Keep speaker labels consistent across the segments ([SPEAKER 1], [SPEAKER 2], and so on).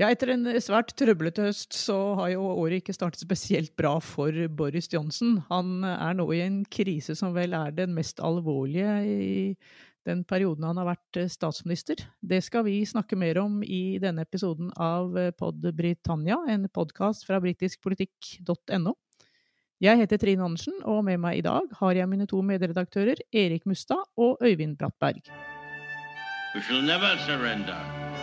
[SPEAKER 1] Ja, etter en svært trøblete høst så har jo året ikke startet spesielt bra for Boris Johnson. Han er nå i en krise som vel er den mest alvorlige i den perioden han har vært statsminister. Det skal vi snakke mer om i denne episoden av Pod Britannia, en podkast fra britiskpolitikk.no. Jeg heter Trine Andersen, og med meg i dag har jeg mine to medredaktører Erik Mustad og Øyvind Brattberg. We shall never surrender.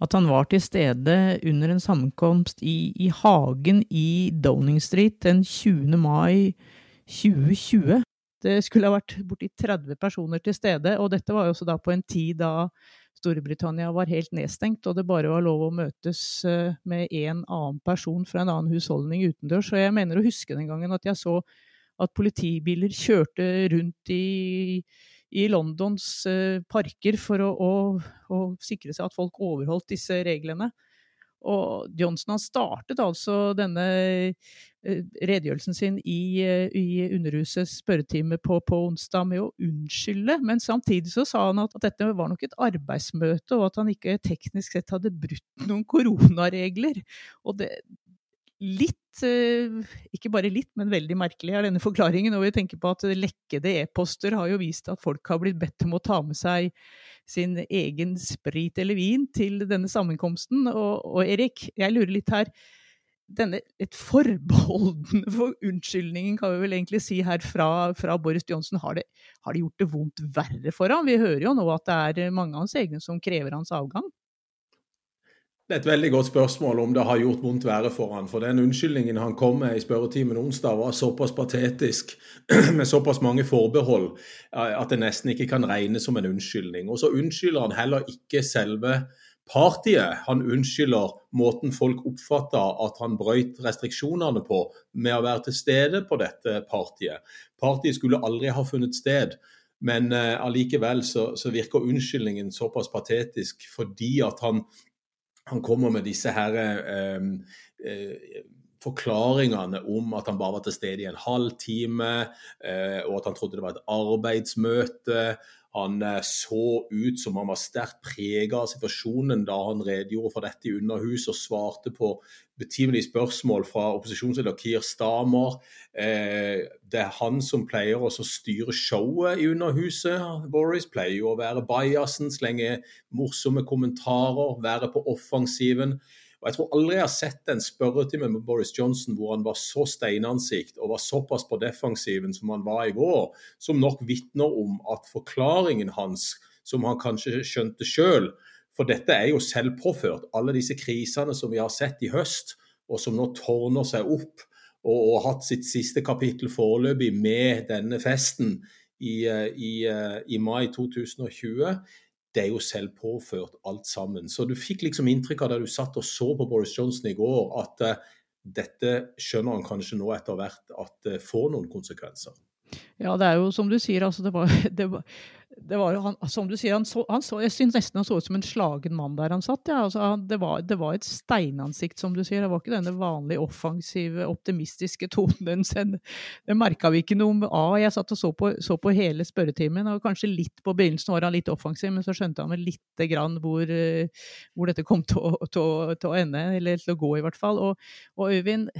[SPEAKER 1] at han var til stede under en sammenkomst i, i hagen i Downing Street den 20. mai 2020. Det skulle ha vært borti 30 personer til stede, og dette var jo også da på en tid da Storbritannia var helt nedstengt, og det bare var lov å møtes eh, med en annen person fra en annen husholdning utendørs. Så jeg mener å huske den gangen at jeg så at politibiler kjørte rundt i i Londons eh, parker for å, å, å, sikre seg at folk overholdt disse reglene. Og Johnson han startet altså denne eh, redegjørelsen sin i, eh, i Underhusets spørretime på, på, onsdag med å unnskylde, men samtidig så sa han at, at, dette var nok et arbeidsmøte, og at han ikke teknisk sett hadde brutt noen koronaregler. Og det, litt, eh, ikke bare litt, men veldig merkelig er denne forklaringen. Og vi tenker på at lekkede e-poster har jo vist at folk har blitt bedt om å ta med seg sin egen sprit eller vin til denne sammenkomsten. Og, og Erik, jeg lurer litt her. Denne, et forbeholdende for unnskyldningen, kan vi vel egentlig si her fra, fra Boris Johnsen. Har det, har det, gjort det vondt verre for ham? Vi hører jo nå at det er mange av hans egne som krever hans avgang.
[SPEAKER 2] Det er et veldig godt spørsmål om det har gjort vondt verre for han. For den unnskyldningen han kom med i spørretimen onsdag var såpass patetisk, med såpass mange forbehold, at det nesten ikke kan regnes som en unnskyldning. Og så unnskylder han heller ikke selve partiet. Han unnskylder måten folk oppfatta at han brøyt restriksjonene på med å være til stede på dette partiet. Partiet skulle aldri ha funnet sted. Men uh, så, så virker unnskyldningen såpass patetisk fordi at han han kommer med disse her eh, eh, forklaringene om at han bare var til stede i en halvtime, eh, og at han trodde det var et arbeidsmøte. Han eh, så ut som han var sterkt prega av situasjonen da han redegjorde for dette i Underhuset og svarte på betimelige spørsmål fra opposisjonsleder Kier Stamer. Eh, det er han som pleier å styre showet i Underhuset. Boris pleier jo å være bajasen, slenge morsomme kommentarer, være på offensiven. Og Jeg tror aldri jeg har sett en spørretime med Boris Johnson hvor han var så steinansikt og var såpass på defensiven som han var i går, som nok vitner om at forklaringen hans, som han kanskje skjønte sjøl, for dette er jo selvpåført, alle disse krisene som vi har sett i høst, og som nå tårner seg opp, og, og hatt sitt siste kapittel foreløpig med denne festen i, eh, i, eh, i mai 2020 det er jo selvpåført alt sammen. Så du fikk liksom inntrykk av da du satt og så på Boris Johnson i går, at uh, dette skjønner han kanskje nå etter hvert at det uh, får noen konsekvenser.
[SPEAKER 1] Ja, det er jo som du sier, altså det var, det var, det var han, som du sier, han så, han så, jeg syns nesten han så ut som en slagen mann der han satt. Ja. Altså, det, var, det, var, et steinansikt, som du sier. Det var ikke denne vanlige offensive, optimistiske tonen. Det merka vi ikke noe av. Jeg satt og så på, så på, hele spørretimen, og kanskje litt på begynnelsen var han litt offensiv, men så skjønte han vel lite grann hvor, eh, hvor dette kom til å, til, til å, ende, eller til å gå, i hvert fall. Og, og Øyvind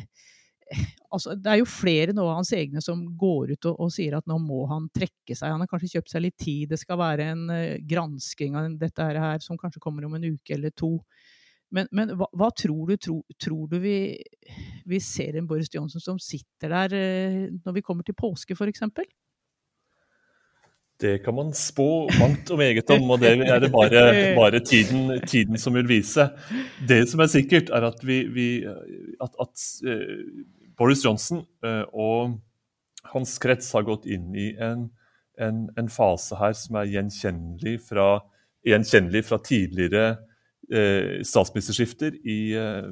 [SPEAKER 1] altså, det er jo flere nå av hans egne som går ut og, og, sier at nå må han trekke seg. Han har kanskje kjøpt seg litt tid. Det skal være en uh, gransking av dette her som kanskje kommer om en uke eller to. Men, men hva, hva, tror du? Tro, tror du vi, vi, ser en Boris Johnson som sitter der uh, når vi kommer til påske, f.eks.?
[SPEAKER 3] Det kan man spå mangt og meget om, og det er det bare, bare tiden, tiden, som vil vise. Det som er sikkert, er at, vi, vi, at, at uh, Boris Johnson uh, og hans krets har gått inn i en, en, en fase her som er gjenkjennelig fra, gjenkjennelig fra tidligere uh, statsministerskifter i, uh,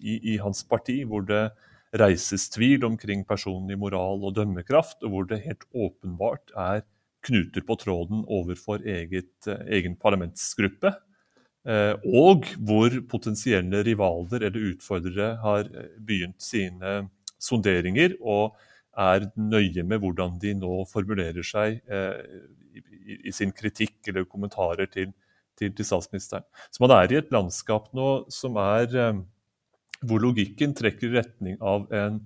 [SPEAKER 3] i, i, hans parti, hvor det reises tvil omkring personlig moral og dømmekraft, og hvor det helt åpenbart er knuter på tråden overfor eget, egen parlamentsgruppe. Og hvor potensielle rivaler eller utfordrere har begynt sine sonderinger og er nøye med hvordan de nå formulerer seg i, i sin kritikk eller kommentarer til, til, til, statsministeren. Så man er i et landskap nå som er hvor logikken trekker i retning av en,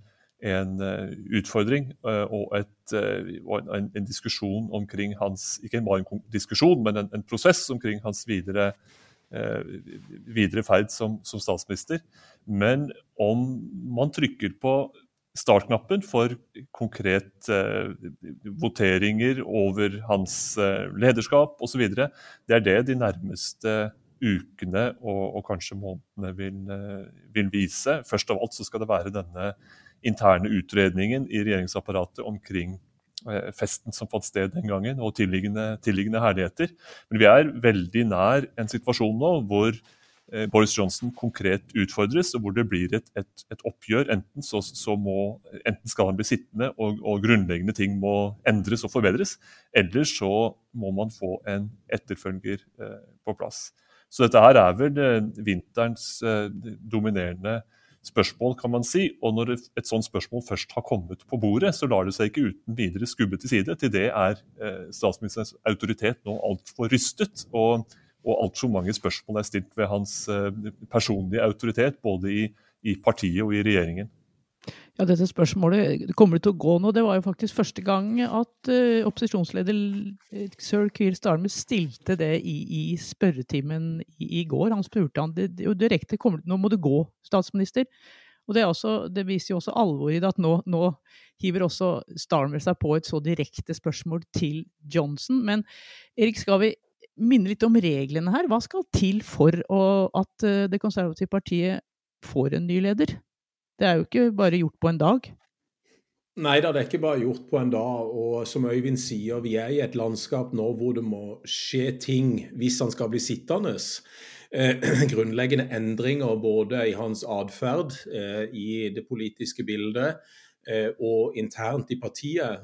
[SPEAKER 3] en uh, utfordring og, et, og en, en, diskusjon omkring hans Ikke bare en diskusjon, men en, en prosess omkring hans videre, videre ferd som, som, statsminister. Men om man trykker på startknappen for konkret voteringer over hans lederskap osv., det er det de nærmeste ukene og, og kanskje månedene vil, eh, vil, vise. Først av alt så skal det være denne interne utredningen i regjeringsapparatet omkring eh, festen som fant sted den gangen, og tilliggende, tilliggende herligheter. Men vi er veldig nær en situasjon nå hvor eh, Boris Johnson konkret utfordres, og hvor det blir et, et, et oppgjør. Enten, så, så må, enten, skal han bli sittende, og, og, grunnleggende ting må endres og forbedres. Eller så må man få en etterfølger eh, på plass. Så dette her er vel eh, vinterens eh, dominerende spørsmål, kan man si. Og når et sånt spørsmål først har kommet på bordet, så lar det seg ikke uten videre skubbe til side. Til det er eh, statsministerens autoritet nå altfor rystet. og og altfor mange spørsmål er stilt ved hans personlige autoritet, både i, i partiet og i regjeringen.
[SPEAKER 1] Ja, dette spørsmålet kommer det til å gå nå. Det var jo faktisk første gang at uh, opposisjonsleder eh, sir Keir Starmer stilte det i, i spørretimen i, i, går. Han spurte han det, det, direkte kommer, nå må du gå, statsminister. Og det, også, det, viser jo også alvoret i det at nå, nå, hiver også Starmer seg på et så direkte spørsmål til Johnson. Men Erik, skal vi minne litt om reglene her? Hva skal til for å, at uh, Det konservative partiet får en ny leder? Det er jo ikke bare gjort på en dag.
[SPEAKER 2] Nei da, det er ikke bare gjort på en dag. Og som Øyvind sier, vi er i et landskap nå hvor det må skje ting hvis han skal bli sittende. Eh, grunnleggende endringer både i hans atferd, eh, i det politiske bildet eh, og internt i partiet.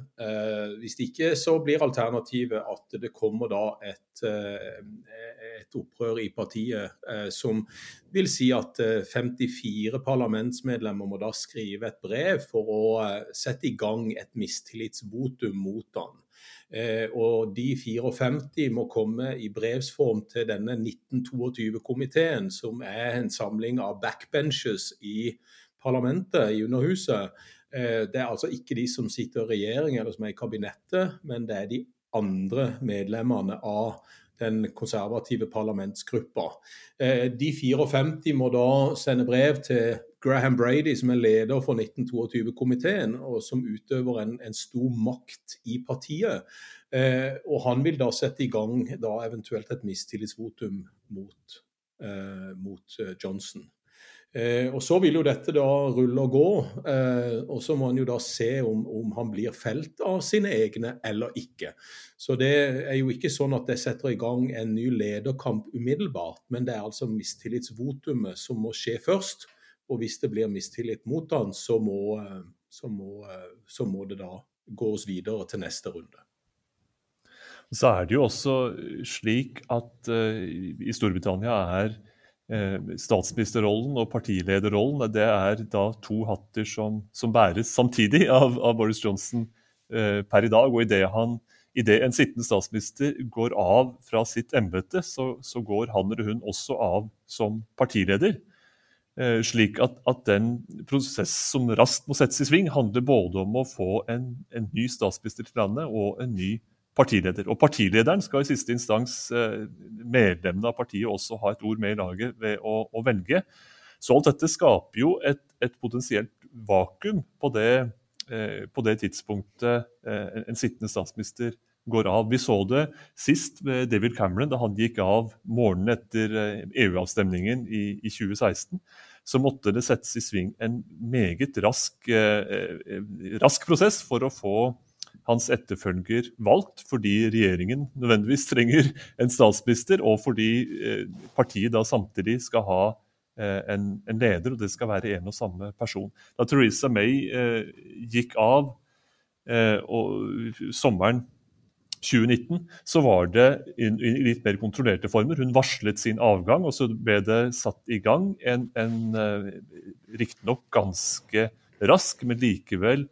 [SPEAKER 2] hvis hvis ikke så blir alternativet at det kommer da et, eh, et opprør i partiet eh, som vil si at 54 parlamentsmedlemmer må da skrive et brev for å sette i gang et mistillitsvotum mot han. og de 54 må komme i brevsform til denne 1922-komiteen, som er en samling av backbenches i parlamentet, i Underhuset. Eh, det er altså ikke de som sitter i regjering eller som er i kabinettet, men det er de andre medlemmene av den konservative parlamentsgruppa. Eh, de 54 må da sende brev til Graham Brady, som er leder for 1922-komiteen, og som utøver en, en, stor makt i partiet. Eh, og han vil da sette i gang da eventuelt et mistillitsvotum mot, mot Johnson. Eh, og Så vil jo dette da rulle og gå, eh, og så må han jo da se om, om, han blir felt av sine egne eller ikke. Så det er jo ikke sånn at det setter i gang en ny lederkamp umiddelbart, men det er altså mistillitsvotumet som må skje først. Og hvis det blir mistillit mot han, så må, så må, så må det da gås videre til neste runde.
[SPEAKER 3] Så er det jo også slik at uh, i Storbritannia er Eh, statsministerrollen og partilederrollen det er da to hatter som, som bæres samtidig av, av Boris Johnson eh, per i dag. Og idet det en sittende statsminister går av fra sitt embete, så, så, går han eller hun også av som partileder. Eh, slik at, at, den prosess som raskt må settes i sving, handler både om å få en, en ny statsminister til landet og en ny partileder. Og partilederen skal i siste instans eh, medlemmene av partiet også ha et ord med i laget ved å, å velge. Så alt dette skaper jo et, et potensielt vakuum på det, eh, på det tidspunktet eh, en sittende statsminister går av. Vi så det sist med David Cameron, da han gikk av morgenen etter EU-avstemningen i, i, 2016. Så måtte det settes i sving en meget rask, rask prosess for å få hans etterfølger valgt, fordi regjeringen nødvendigvis trenger en statsminister, og fordi eh, partiet da samtidig skal ha en, en, leder, og det skal være en og samme person. Da Theresa May eh, gikk av eh, og, sommeren 2019, så var det i, litt mer kontrollerte former. Hun varslet sin avgang, og så ble det satt i gang en, en uh, riktignok ganske rask, men likevel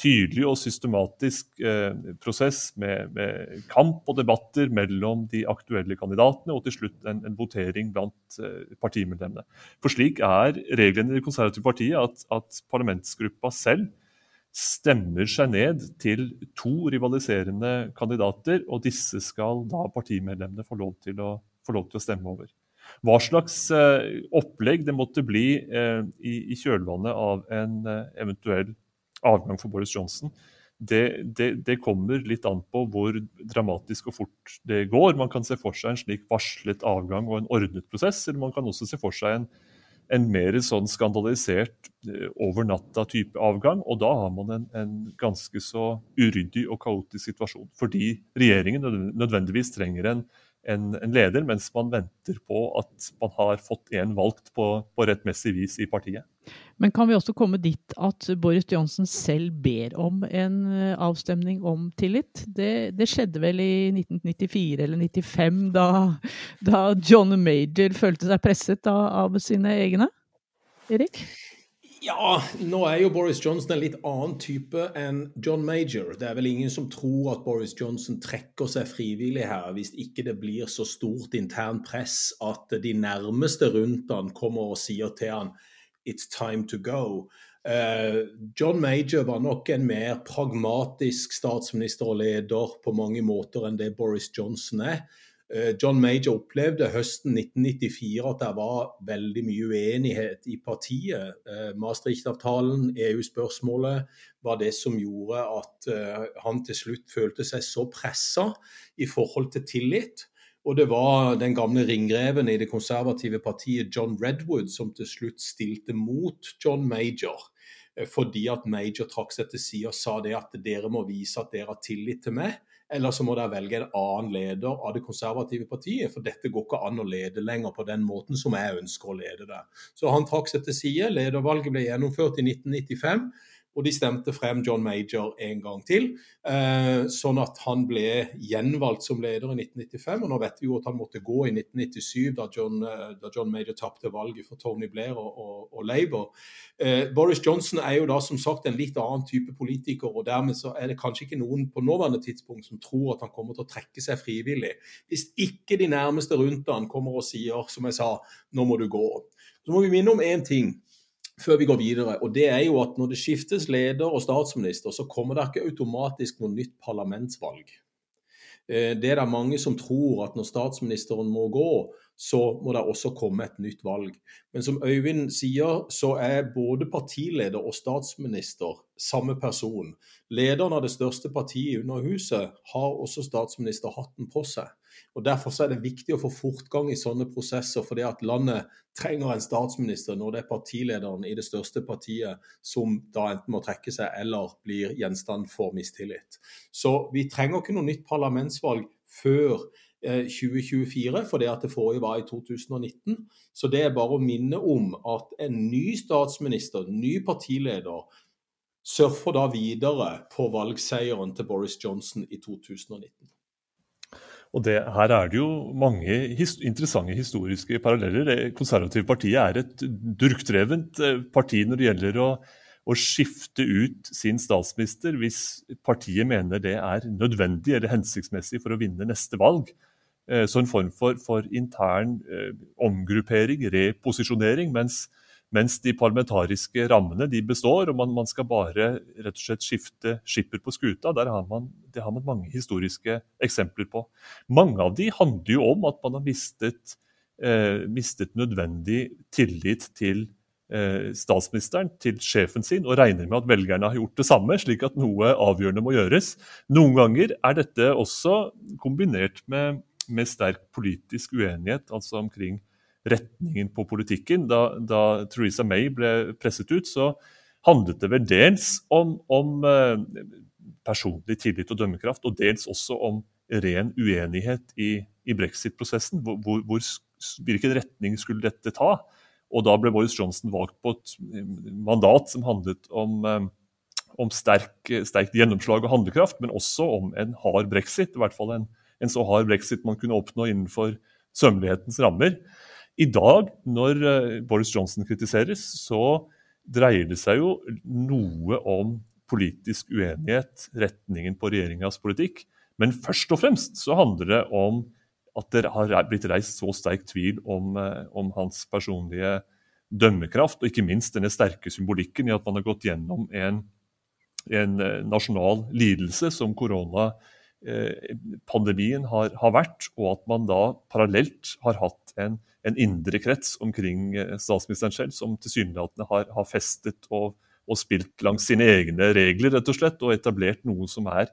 [SPEAKER 3] tydelig og systematisk eh, prosess med, med, kamp og debatter mellom de aktuelle kandidatene, og til slutt en, en votering blant eh, partimedlemmene. For slik er reglene i Det konservative partiet at, at, parlamentsgruppa selv stemmer seg ned til to rivaliserende kandidater, og disse skal da partimedlemmene få lov til å, lov til å stemme over. Hva slags eh, opplegg det måtte bli eh, i, kjølvannet av en eventuell avgang for Boris Johnson, det, det, det, kommer litt an på hvor dramatisk og fort det går. Man kan se for seg en slik varslet avgang og en ordnet prosess, eller man kan også se for seg en, en mer sånn skandalisert eh, over natta-type avgang. Og da har man en, en, ganske så uryddig og kaotisk situasjon. Fordi regjeringen nødvendigvis trenger en, en, leder, mens man venter på at man har fått en valgt på, på rettmessig vis i partiet.
[SPEAKER 1] Men kan vi også komme dit at Boris Johnsen selv ber om en eh, avstemning om tillit? Det, det skjedde vel i 1994 eller 1995, da, da, John Major følte seg presset av, av sine egne? Erik?
[SPEAKER 2] Ja, nå er jo Boris Johnson en litt annen type enn John Major. Det er vel ingen som tror at Boris Johnson trekker seg frivillig her, hvis ikke det blir så stort internt press at de nærmeste rundt han kommer og sier til han It's time to go. Uh, John Major var nok en mer pragmatisk statsminister og leder på mange måter enn det Boris Johnson er. Uh, John Major opplevde høsten 1994 at det var veldig mye uenighet i partiet. Uh, Maastricht-avtalen, EU-spørsmålet, var det som gjorde at han til slutt følte seg så pressa i forhold til tillit og det var den gamle ringreven i det konservative partiet John Redwood som til slutt stilte mot John Major. Eh, fordi at Major trakk seg til side og sa det at dere må vise at dere har tillit til meg. Eller så må dere velge en annen leder av det konservative partiet, for dette går ikke an å lede lenger på den måten som jeg ønsker å lede det. Så han trakk seg til side. Ledervalget ble gjennomført i 1995. Og de stemte frem John Major en gang til, eh, sånn at han ble gjenvalgt som leder i 1995. Og nå vet vi jo at han måtte gå i 1997, da John, eh, da John Major tapte valget for Tony Blair og, og, og Labour. Eh, Boris Johnson er jo da som sagt en litt annen type politiker, og dermed så er det kanskje ikke noen på nåværende tidspunkt som tror at han kommer til å trekke seg frivillig. Hvis ikke de nærmeste rundt han kommer og sier, som jeg sa, nå må du gå. Så må vi minne om én ting før vi går videre. og det er jo at Når det skiftes leder og statsminister, så kommer det ikke automatisk noe nytt parlamentsvalg. Eh, det er det mange som tror at når statsministeren må gå, så må det også komme et nytt valg. Men som Øyvind sier, så er både partileder og statsminister samme person. Lederen av det største partiet under huset har også statsministerhatten på seg. Og Derfor er det viktig å få fortgang i sånne prosesser, fordi at landet trenger en statsminister når det er partilederen i det største partiet som da enten må trekke seg eller blir gjenstand for mistillit. Så vi trenger ikke noe nytt parlamentsvalg før 2024, eh, for det at det forrige var i 2019. Så det er bare å minne om at en ny statsminister, ny partileder, surfer da videre på valgseieren til Boris Johnson i 2019.
[SPEAKER 3] Og det, Her er det jo mange his interessante historiske paralleller. Det konservative partiet er et durkdrevent eh, parti når det gjelder å, å, skifte ut sin statsminister hvis partiet mener det er nødvendig eller hensiktsmessig for å vinne neste valg. Eh, så en form for, for intern eh, omgruppering, reposisjonering. mens mens de parlamentariske rammene de består, og man, man, skal bare rett og slett skifte skipper på skuta. Der har man, det har man mange historiske eksempler på. Mange av de handler jo om at man har mistet, eh, mistet nødvendig tillit til eh, statsministeren, til sjefen sin, og regner med at velgerne har gjort det samme, slik at noe avgjørende må gjøres. Noen ganger er dette også kombinert med, med sterk politisk uenighet, altså omkring retningen på politikken. Da, da Theresa May ble presset ut, så handlet det vel dels om, om eh, personlig tillit og dømmekraft, og dels også om ren uenighet i, i brexit-prosessen. Hvor, hvor, hvilken retning skulle dette ta. Og da ble Boris Johnson valgt på et mandat som handlet om, om sterk, sterkt gjennomslag og handlekraft, men også om en hard brexit. I hvert fall en, en så hard brexit man kunne oppnå innenfor sømmelighetens rammer. I dag, når Boris Johnson kritiseres, så dreier det seg jo noe om politisk uenighet, retningen på regjeringas politikk. Men først og fremst så handler det om at det har blitt reist så sterk tvil om, eh, om, hans personlige dømmekraft, og ikke minst denne sterke symbolikken i at man har gått gjennom en, en eh, nasjonal lidelse som koronapandemien eh, har, har, vært, og at man da parallelt har hatt en, en indre krets omkring statsministeren selv, som tilsynelatende har, har festet og og spilt langs sine egne regler rett og slett, og etablert noe som er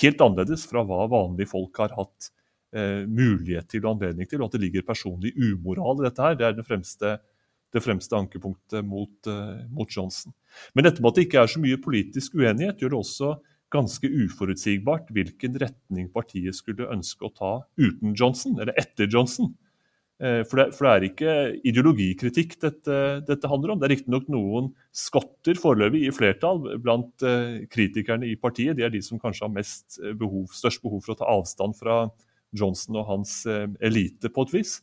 [SPEAKER 3] helt annerledes fra hva vanlige folk har hatt eh, mulighet til og anledning til, og at det ligger personlig umoral i dette her. Det er det fremste, det fremste ankepunktet mot, eh, mot, Johnson. Men dette med at det ikke er så mye politisk uenighet, gjør det også ganske uforutsigbart hvilken retning partiet skulle ønske å ta uten Johnson, eller etter Johnson. Eh, for det, for det, er ikke ideologikritikk dette, dette handler om. Det er riktignok noen skotter foreløpig i flertall blant uh, kritikerne i partiet. De er de som kanskje har eh, behov, størst behov for å ta avstand fra Johnson og hans elite, på et vis.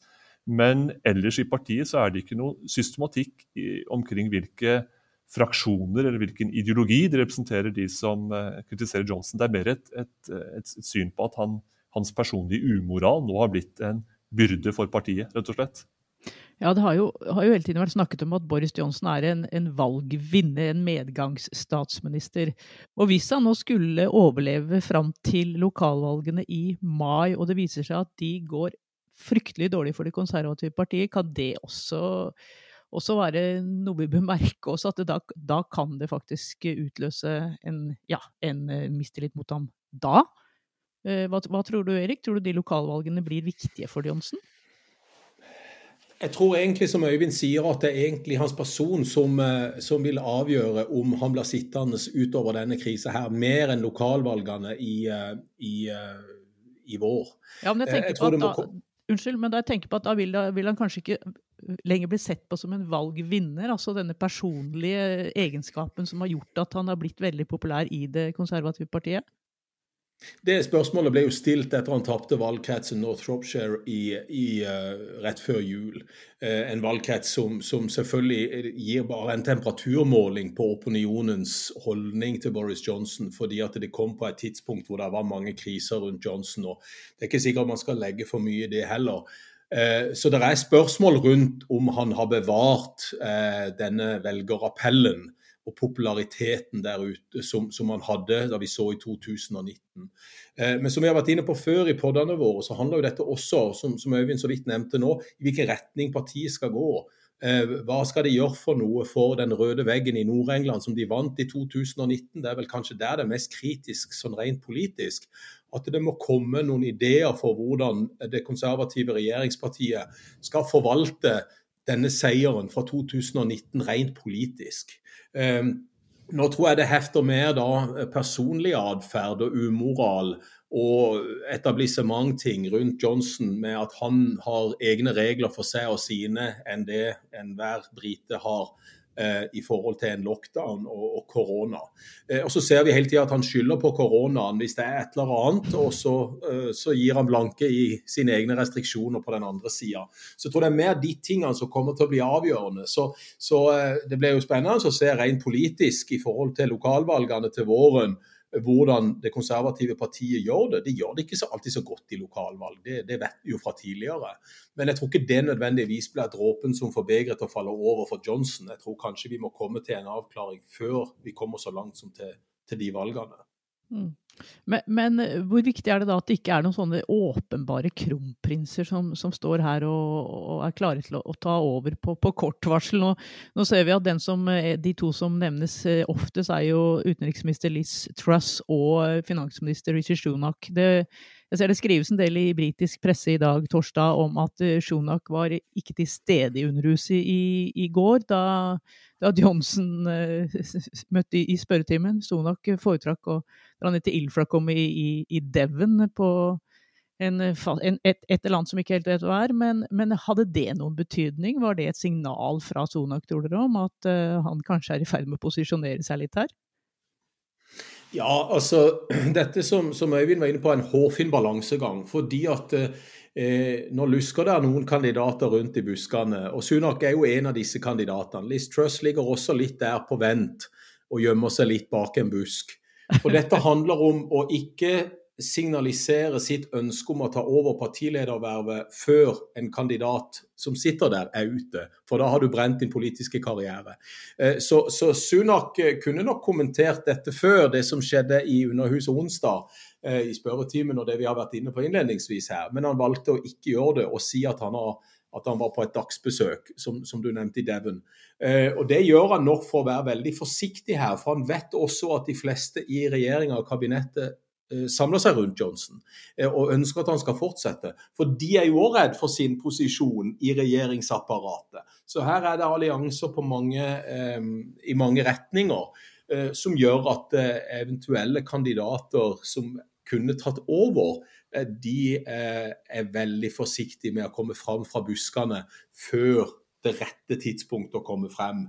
[SPEAKER 3] Men ellers i partiet så er det ikke noe systematikk omkring hvilke fraksjoner eller hvilken ideologi de representerer, de som uh, kritiserer Johnson. Det er mer et, et, et syn på at han, hans personlige umoral nå har blitt en byrde for partiet, rett og slett.
[SPEAKER 1] Ja, det har jo, har jo, hele tiden vært snakket om at Boris Johnson er en, en valgvinner, en medgangsstatsminister. Og hvis han nå skulle overleve fram til lokalvalgene i mai, og det viser seg at de går fryktelig dårlig for det konservative partiet, kan det også, også det noe vi bør merke oss, at da, da, kan det faktisk utløse en, ja, en mistillit mot ham da? Eh, hva, hva, tror du, Erik? Tror du de lokalvalgene blir viktige for Johnsen?
[SPEAKER 2] Jeg tror egentlig som Øyvind sier, at det er egentlig hans person som, eh, som vil avgjøre om han blir sittende utover denne krisa her, mer enn lokalvalgene i, eh, i, i vår.
[SPEAKER 1] Ja, men jeg tenker på at da, Unnskyld, men da jeg tenker på at da vil, vil han kanskje ikke lenger bli sett på som en valgvinner. Altså denne personlige egenskapen som har gjort at han har blitt veldig populær i det konservative partiet?
[SPEAKER 2] Det spørsmålet ble jo stilt etter han tapte valgkretsen North Shropshire i, i, uh, rett før jul. Uh, en valgkrets som, som, selvfølgelig gir bare en temperaturmåling på opinionens holdning til Boris Johnson, fordi at det kom på et tidspunkt hvor det var mange kriser rundt Johnson. og Det er ikke sikkert man skal legge for mye i det heller. Så det er spørsmål rundt om han har bevart denne velgerappellen og populariteten der ute som, som man hadde da vi så i 2019. Eh, men som vi har vært inne på før i poddene våre, så handler jo dette også, som, som Øyvind så vidt nevnte nå, i hvilken retning partiet skal gå. Eh, hva skal de gjøre for noe for den røde veggen i Nord-England som de vant i 2019? Det er vel kanskje der det er mest kritisk sånn rent politisk. At det må komme noen ideer for hvordan det konservative regjeringspartiet skal forvalte denne seieren fra 2019 rent politisk. Ehm, nå tror jeg det hefter mer da personlig atferd og umoral og etablissementting rundt Johnson med at han har egne regler for seg og sine enn det enhver brite har. Eh, i forhold til en lockdown og, korona. Eh, og Så ser vi hele tida at han skylder på koronaen hvis det er et eller annet, og så, eh, så gir han blanke i sine egne restriksjoner på den andre sida. Så jeg tror det er mer de tingene som kommer til å bli avgjørende. Så, så det blir jo spennende å se rent politisk i forhold til lokalvalgene til våren hvordan det konservative partiet gjør det. De gjør det ikke alltid så godt i lokalvalg, det, det vet vi jo fra tidligere. Men jeg tror ikke det nødvendigvis blir dråpen som får begeret til å falle over for Johnson. Jeg tror kanskje vi må komme til en avklaring før vi kommer så langt som til, til de valgene.
[SPEAKER 1] Mm. Men, men, eh, hvor viktig er det da at det ikke er noen sånne åpenbare kronprinser som, som står her og, og, er klare til å, å ta over på, på kort varsel? Nå, nå, ser vi at som, eh, de to som nevnes eh, oftest, er jo utenriksminister Liz Truss og finansminister Richard Sunak. Jeg ser det skrives en del i britisk presse i dag, torsdag, om at Sunak var ikke til stede i Underhuset i, i går. da da Johnson uh, møtte i, i spørretimen. Sunak foretrakk å dra ned til Ilfracombe i, i, i Devon på, en, en, et, et, annet som ikke helt vet hva er. Men, men, hadde det noen betydning? Var det et signal fra Sonak, tror dere, om at uh, han kanskje er i ferd med å posisjonere seg litt her?
[SPEAKER 2] Ja, altså Dette som, som Øyvind var inne på, er en hårfin balansegang. Fordi at eh, nå lusker det noen kandidater rundt i buskene. Og Sunak er jo en av disse kandidatene. Liz Truss ligger også litt der på vent og gjemmer seg litt bak en busk. For dette handler om å ikke signalisere sitt ønske om å ta over partiledervervet før en kandidat som sitter der, er ute. For da har du brent din politiske karriere. Eh, så, så Sunak eh, kunne nok kommentert dette før det som skjedde i Underhuset onsdag, eh, i spørretimen og det vi har vært inne på innledningsvis her. Men han valgte å ikke gjøre det og si at han, har, at han var på et dagsbesøk, som, som du nevnte i Devon. og Det gjør han nok for å være veldig forsiktig her, for han vet også at de fleste i regjeringa og kabinettet Eh, samler seg rundt Johnson eh, og ønsker at han skal fortsette. For de er jo òg redd for sin posisjon i regjeringsapparatet. Så her er det allianser mange, eh, i mange retninger som gjør at eventuelle kandidater som kunne tatt over, de er veldig forsiktige med å komme fram fra buskene før det rette tidspunktet å komme frem.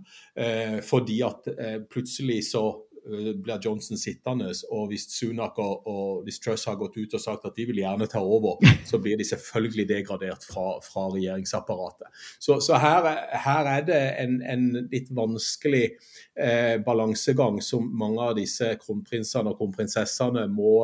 [SPEAKER 2] Fordi at plutselig så Eh, blir Johnson sittende. Og hvis Sunak og, og hvis Truss har gått ut og sagt at de vil gjerne ta over, så blir de selvfølgelig degradert fra, fra regjeringsapparatet. Så, så her, her, er det en, en litt vanskelig eh, balansegang som mange av disse kronprinsene og kronprinsessene må,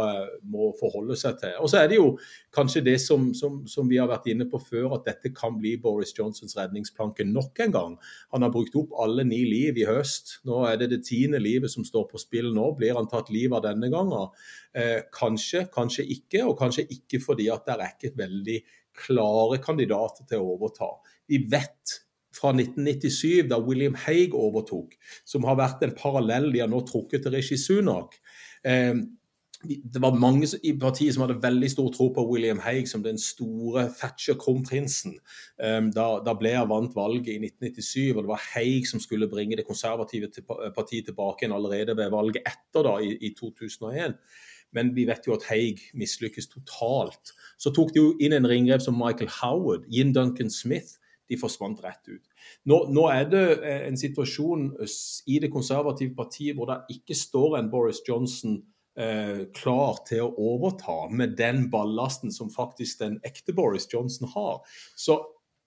[SPEAKER 2] må, forholde seg til. Og så er det jo kanskje det som, som, som, vi har vært inne på før, at dette kan bli Boris Johnsons redningsplanke nok en gang. Han har brukt opp alle ni liv i høst. Nå er det det tiende livet som står på spill nå. Blir han tatt livet av denne gangen? Eh, kanskje, kanskje ikke. Og kanskje ikke fordi at det er ikke veldig klare kandidater til å overta. Vi vet fra 1997, da William Haig overtok, som har vært en parallell de har nå trukket til Rishi Sunak. Eh, det var mange i partiet som hadde veldig stor tro på William Hague som den store Thatcher-kronprinsen. Um, da, da Blair vant valget i 1997, og det var Hague som skulle bringe det konservative partiet tilbake igjen allerede ved valget etter, da, i, i 2001. Men vi vet jo at Hague mislykkes totalt. Så tok de jo inn en ringrev som Michael Howard, Yin Duncan Smith. De forsvant rett ut. Nå, nå, er det eh, en situasjon i det konservative partiet hvor det ikke står en Boris Johnson eh, klar til å overta med den ballasten som faktisk den ekte Boris Johnson har. Så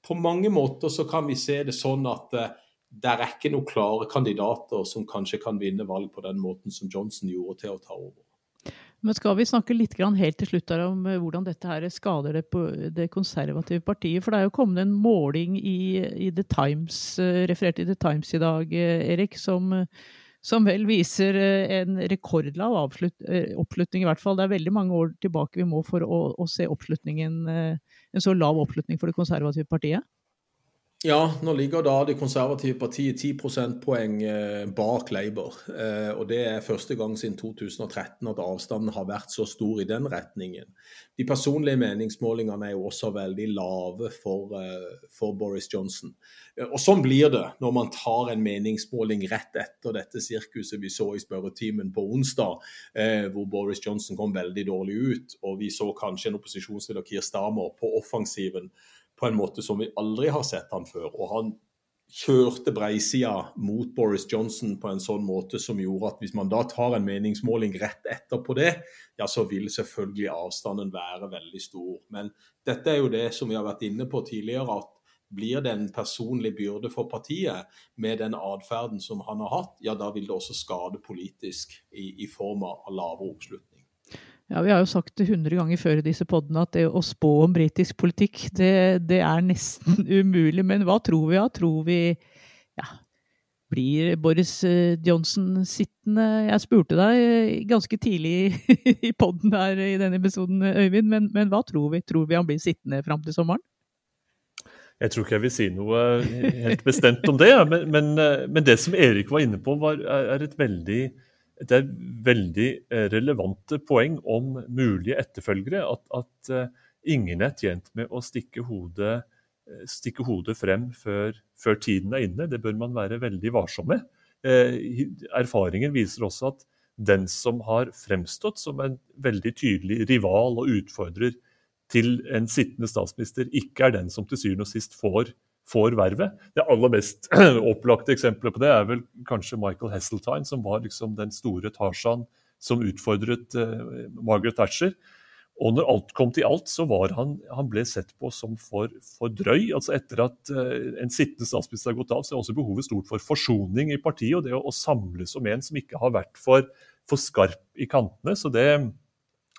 [SPEAKER 2] på mange måter så kan vi se det sånn at eh, det er ikke noen klare kandidater som kanskje kan vinne valg på den måten som Johnson gjorde til å ta over.
[SPEAKER 1] Men skal vi snakke litt helt til slutt om eh, hvordan dette her skader det, det, konservative partiet? For det er jo kommet en måling i, i The Times, eh, referert i The Times i dag, eh, Erik, som som vel viser eh, en rekordlav eh, oppslutning, i hvert fall. Det er veldig mange år tilbake vi må for å, å se eh, en så lav oppslutning for det konservative partiet.
[SPEAKER 2] Ja, nå ligger da det konservative partiet 10 prosentpoeng eh, bak Labour. Eh, og det er første gang siden 2013 at avstanden har vært så stor i den retningen. De personlige meningsmålingene er jo også veldig lave for, eh, for Boris Johnson. Og sånn blir det når man tar en meningsmåling rett etter dette sirkuset vi så i spørretimen på onsdag, hvor Boris Johnson kom veldig dårlig ut, og vi så kanskje en opposisjonsleder, Keir Starmer, på offensiven på en måte som vi aldri har sett han før. Og han kjørte breisida mot Boris Johnson på en sånn måte som gjorde at hvis man da tar en meningsmåling rett etterpå det, ja, så vil selvfølgelig avstanden være veldig stor. Men dette er jo det som vi har vært inne på tidligere, at blir det en personlig byrde for partiet med den atferden som han har hatt, ja, da vil det også skade politisk i, i form av lavere oppslutning.
[SPEAKER 1] Ja, Vi har jo sagt det hundre ganger før i disse podene at det å spå om britisk politikk, det, det, er nesten umulig. Men hva tror vi? Ja? Tror vi ja, blir Boris eh, Johnson sittende? Jeg spurte deg eh, ganske tidlig i poden her i denne episoden, Øyvind, men, men, hva tror vi? Tror vi han blir sittende fram til sommeren?
[SPEAKER 3] Jeg tror ikke jeg vil si noe helt bestemt om det, men, men, eh, men det som Erik var inne på, var, er et veldig det er veldig eh, relevante poeng om mulige etterfølgere. At, at uh, ingen er tjent med å stikke hodet, eh, stikke hodet frem før, før, tiden er inne. Det bør man være veldig varsom med. Erfaringen viser også at den som har fremstått som en veldig tydelig rival og utfordrer til en sittende statsminister ikke er den som til syvende og sist får, får vervet. Det aller mest opplagte eksempelet på det er vel kanskje Michael Hesseltine, som var liksom den store Tarzan som utfordret uh, Margaret Thatcher. Og når alt kom til alt, så var han, han ble sett på som for, for drøy. altså Etter at uh, en sittende statsminister har gått av, så er også behovet stort for forsoning i partiet. Og det å, å samles om en som ikke har vært for, for skarp i kantene. Så det,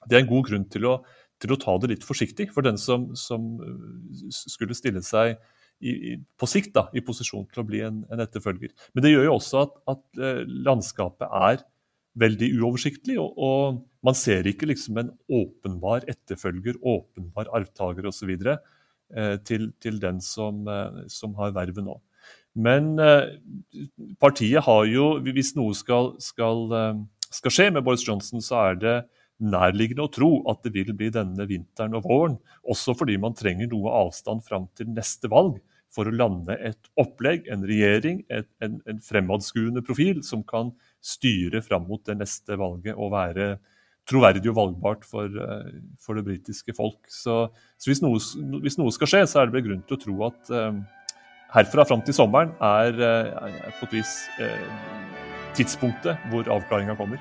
[SPEAKER 3] det, er en god grunn til å, til å, ta det litt forsiktig for den som, som uh, skulle stille seg i, i, på sikt da, i posisjon til å bli en, en etterfølger. Men det gjør jo også at, at uh, landskapet er veldig uoversiktlig. Og, og, man ser ikke liksom en åpenbar etterfølger, åpenbar arvtaker osv. Eh, til, til den som, eh, som har vervet nå. Men eh, partiet har jo, hvis noe skal, skal, eh, skal, skje med Boris Johnson, så er det nærliggende å tro at det vil bli denne vinteren og våren. Også fordi man trenger noe avstand fram til neste valg for å lande et opplegg, en regjering, et, en, en fremadskuende profil som kan styre fram mot det neste valget og være troverdig og valgbart for, eh, for det britiske folk. Så, så hvis, noe, hvis, noe, skal skje, så er det grunn til å tro at um, herfra fram til sommeren er, er på et vis eh, tidspunktet hvor avklaringa kommer.